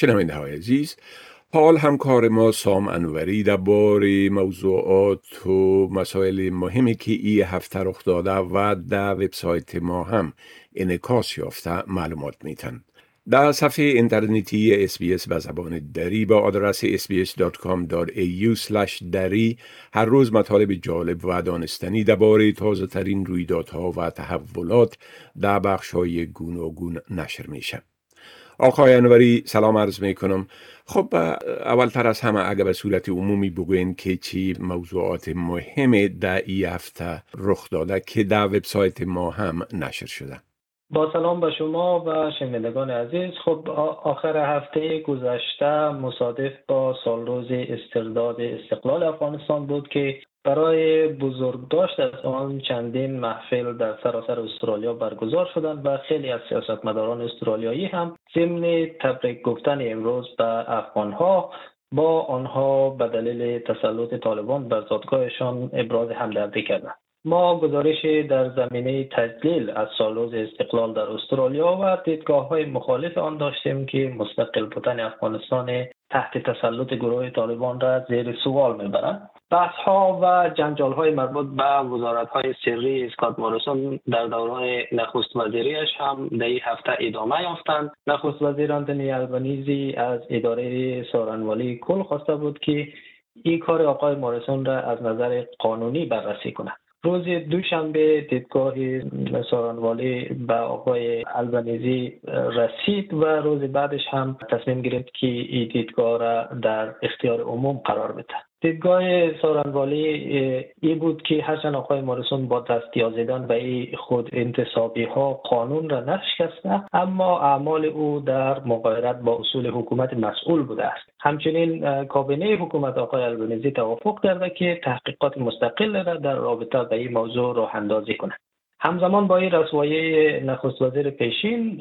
شنونده های عزیز حال همکار ما سام انوری در بار موضوعات و مسائل مهمی که ای هفته رخ داده و در وبسایت ما هم انکاس یافته معلومات میتن. در صفحه اینترنتی SBS به زبان دری با آدرس sbs.com.au دری هر روز مطالب جالب و دانستنی درباره تازه ترین رویدادها و تحولات در بخش های گوناگون نشر میشه. آقای انوری سلام عرض می کنم خب اولتر از همه اگر به صورت عمومی بگوین که چی موضوعات مهم در ای هفته رخ داده که در وبسایت ما هم نشر شده. با سلام به شما و شنوندگان عزیز. خب آخر هفته گذشته مصادف با سالروز استرداد استقلال افغانستان بود که برای بزرگ داشت از آن چندین محفل در سراسر استرالیا برگزار شدند و خیلی از سیاستمداران استرالیایی هم ضمن تبریک گفتن امروز به افغانها با آنها به دلیل تسلط طالبان بر زادگاهشان ابراز همدردی کردند. ما گزارش در زمینه تجلیل از سالوز استقلال در استرالیا و دیدگاه های مخالف آن داشتیم که مستقل بودن افغانستان تحت تسلط گروه طالبان را زیر سوال می‌برند. بحث ها و جنجال های مربوط به وزارت های سری اسکات مارسون در دوران نخست وزیریش هم در این هفته ادامه یافتند. نخست وزیر آنتونی البنیزی از اداره سارنوالی کل خواسته بود که این کار آقای مارسون را از نظر قانونی بررسی کند روز دوشنبه دیدگاه سارانوالی به آقای البنیزی رسید و روز بعدش هم تصمیم گرفت که این دیدگاه را در اختیار عموم قرار بده. دیدگاه سارانوالی ای بود که هرچند آقای مارسون با دست یازیدن به ای خود انتصابی ها قانون را نشکسته اما اعمال او در مقایرت با اصول حکومت مسئول بوده است. همچنین کابینه حکومت آقای البنیزی توافق کرده که تحقیقات مستقل را در رابطه به این موضوع راه اندازی کند. همزمان با این رسوایی نخست وزیر پیشین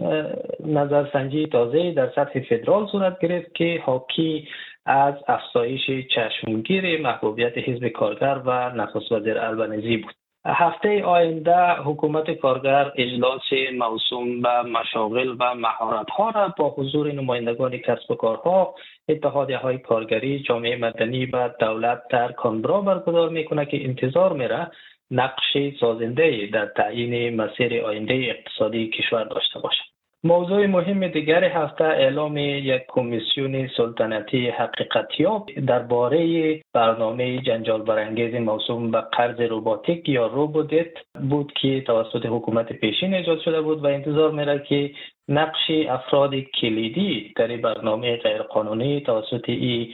نظرسنجی تازه در سطح فدرال صورت گرفت که حاکی از افزایش چشمگیر محبوبیت حزب کارگر و نخست وزیر البنیزی بود. هفته آینده حکومت کارگر اجلاس موسوم به مشاغل و مهارت ها را با حضور نمایندگان کسب و کارها اتحادیه های کارگری جامعه مدنی و دولت در کانبرا برگزار می‌کنه که انتظار میره نقش سازنده در تعیین مسیر آینده اقتصادی کشور داشته باشد. موضوع مهم دیگر هفته اعلام یک کمیسیون سلطنتی حقیقتیاب درباره برنامه جنجال برانگیز موسوم به قرض روباتیک یا روبودت بود که توسط حکومت پیشین ایجاد شده بود و انتظار میره که نقش افراد کلیدی در برنامه غیرقانونی توسط این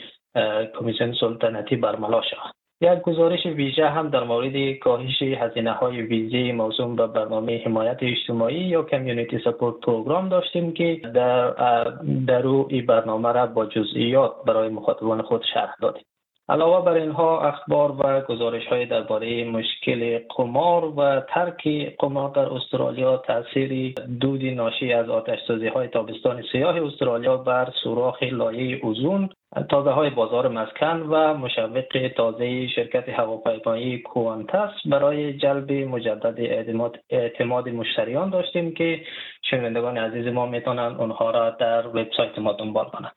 کمیسیون سلطنتی برملا شود. یک گزارش ویژه هم در مورد کاهش هزینه های ویزی موضوع به برنامه حمایت اجتماعی یا کمیونیتی سپورت پروگرام داشتیم که در در این برنامه را با جزئیات برای مخاطبان خود شرح دادیم. علاوه بر اینها اخبار و گزارش های درباره مشکل قمار و ترک قمار در استرالیا تاثیر دودی ناشی از آتش سازی های تابستان سیاه استرالیا بر سوراخ لایه اوزون تازه های بازار مسکن و مشوق تازه شرکت هواپیمایی کوانتس برای جلب مجدد اعتماد, مشتریان داشتیم که شنوندگان عزیز ما می‌تونن اونها را در وبسایت ما دنبال کنند.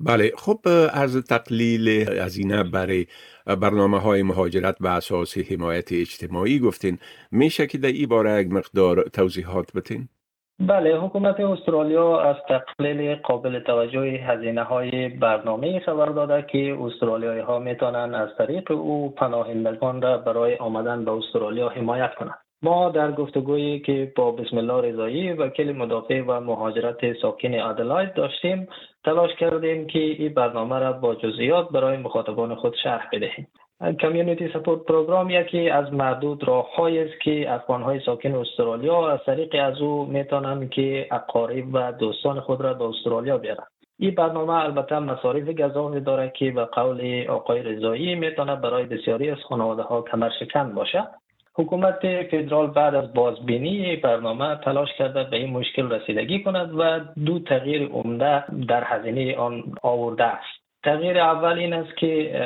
بله خب از تقلیل هزینه برای برنامه های مهاجرت و اساس حمایت اجتماعی گفتین میشه که در این باره یک مقدار توضیحات بتین؟ بله حکومت استرالیا از تقلیل قابل توجه هزینه های برنامه خبر داده که استرالیایی ها می‌تونن از طریق او پناهندگان را برای آمدن به استرالیا حمایت کنند ما در گفتگویی که با بسم الله رضایی وکیل مدافع و مهاجرت ساکن ادلاید داشتیم تلاش کردیم که این برنامه را با جزئیات برای مخاطبان خود شرح بدهیم. کمیونیتی سپورت پروگرام یکی از معدود راه است که افغان های ساکن استرالیا از طریق از او می‌تونن که اقارب و دوستان خود را به استرالیا بیارن این برنامه البته مصارف گذافی داره که به قول آقای رضایی می‌تونه برای بسیاری از خانواده ها کمر شکن باشه حکومت فدرال بعد از بازبینی برنامه تلاش کرده به این مشکل رسیدگی کند و دو تغییر عمده در هزینه آن آورده است. تغییر اول این است که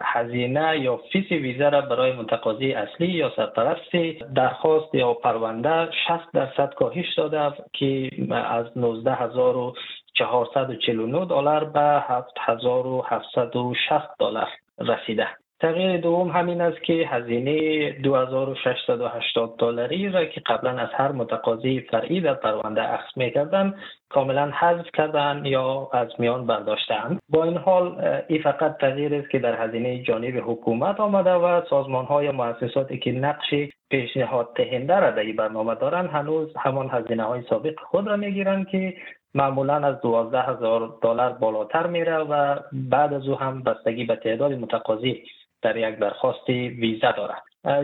هزینه یا فیس ویزا را برای متقاضی اصلی یا سرپرست درخواست یا پرونده 60 درصد کاهش داده که از 19449 دلار به 7760 دلار رسیده. تغییر دوم همین است که هزینه 2680 دلاری را که قبلا از هر متقاضی فرعی در پرونده اخذ می‌کردند کاملا حذف کردن یا از میان برداشتند با این حال این فقط تغییر است که در هزینه جانب حکومت آمده و سازمان های مؤسساتی که نقش پیشنهاد دهنده را در این برنامه دارند هنوز همان هزینه های سابق خود را می‌گیرند که معمولا از دوازده هزار دلار بالاتر میره و بعد از او هم بستگی به تعداد متقاضی در یک درخواست ویزا دارد.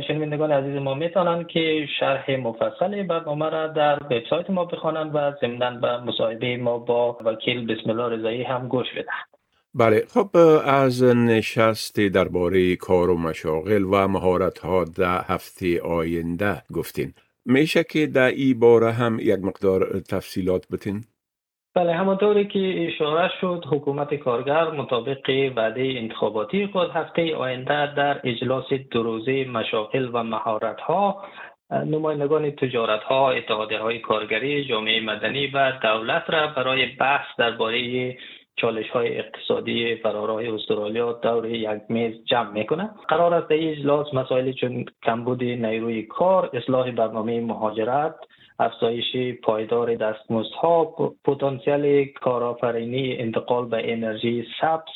شنوندگان عزیز ما می‌تونند که شرح مفصل برنامه را در وبسایت ما بخوانند و ضمنا به مصاحبه ما با وکیل بسم الله رضایی هم گوش بدهند بله خب از نشست درباره کار و مشاغل و مهارت ها در هفته آینده گفتین. میشه که در این باره هم یک مقدار تفصیلات بتین؟ بله همانطوری که اشاره شد حکومت کارگر مطابق وعده انتخاباتی خود هفته آینده در اجلاس دو روزه مشاغل و مهارت ها نمایندگان تجارت ها اتحادیه های کارگری جامعه مدنی و دولت را برای بحث درباره چالش های اقتصادی فراراه استرالیا دور یک میز جمع می‌کنه قرار است در اجلاس مسائلی چون کمبود نیروی کار اصلاح برنامه مهاجرت افزایش پایدار دستمزدها پتانسیل کارآفرینی انتقال به انرژی سبز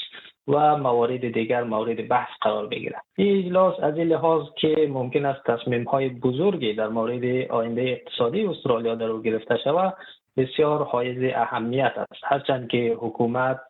و موارد دیگر مورد بحث قرار بگیرد. این اجلاس از این لحاظ که ممکن است تصمیم های بزرگی در مورد آینده اقتصادی استرالیا در او گرفته شود بسیار حائز اهمیت است. هرچند که حکومت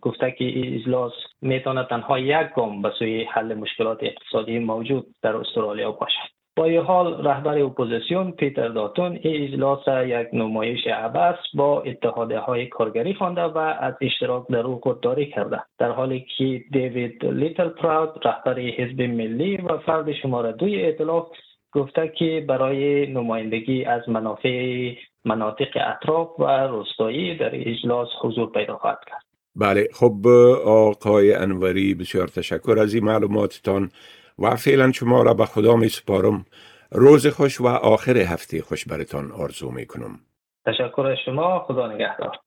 گفته که این اجلاس می‌تواند تنها یک گام به سوی حل مشکلات اقتصادی موجود در استرالیا باشد. با این حال رهبر اپوزیسیون پیتر داتون این اجلاس یک نمایش عبث با اتحادیه های کارگری خوانده و از اشتراک در او خودداری کرده. در حالی که دیوید لیتل پراود رهبر حزب ملی و فرد شماره دوی ائتلاف گفته که برای نمایندگی از منافع مناطق اطراف و روستایی در اجلاس حضور پیدا خواهد کرد. بله خب آقای انوری بسیار تشکر از این معلوماتتان. و فعلا شما را به خدا می سپارم. روز خوش و آخر هفته خوش برتان آرزو می کنم. تشکر از شما. خدا نگهدار.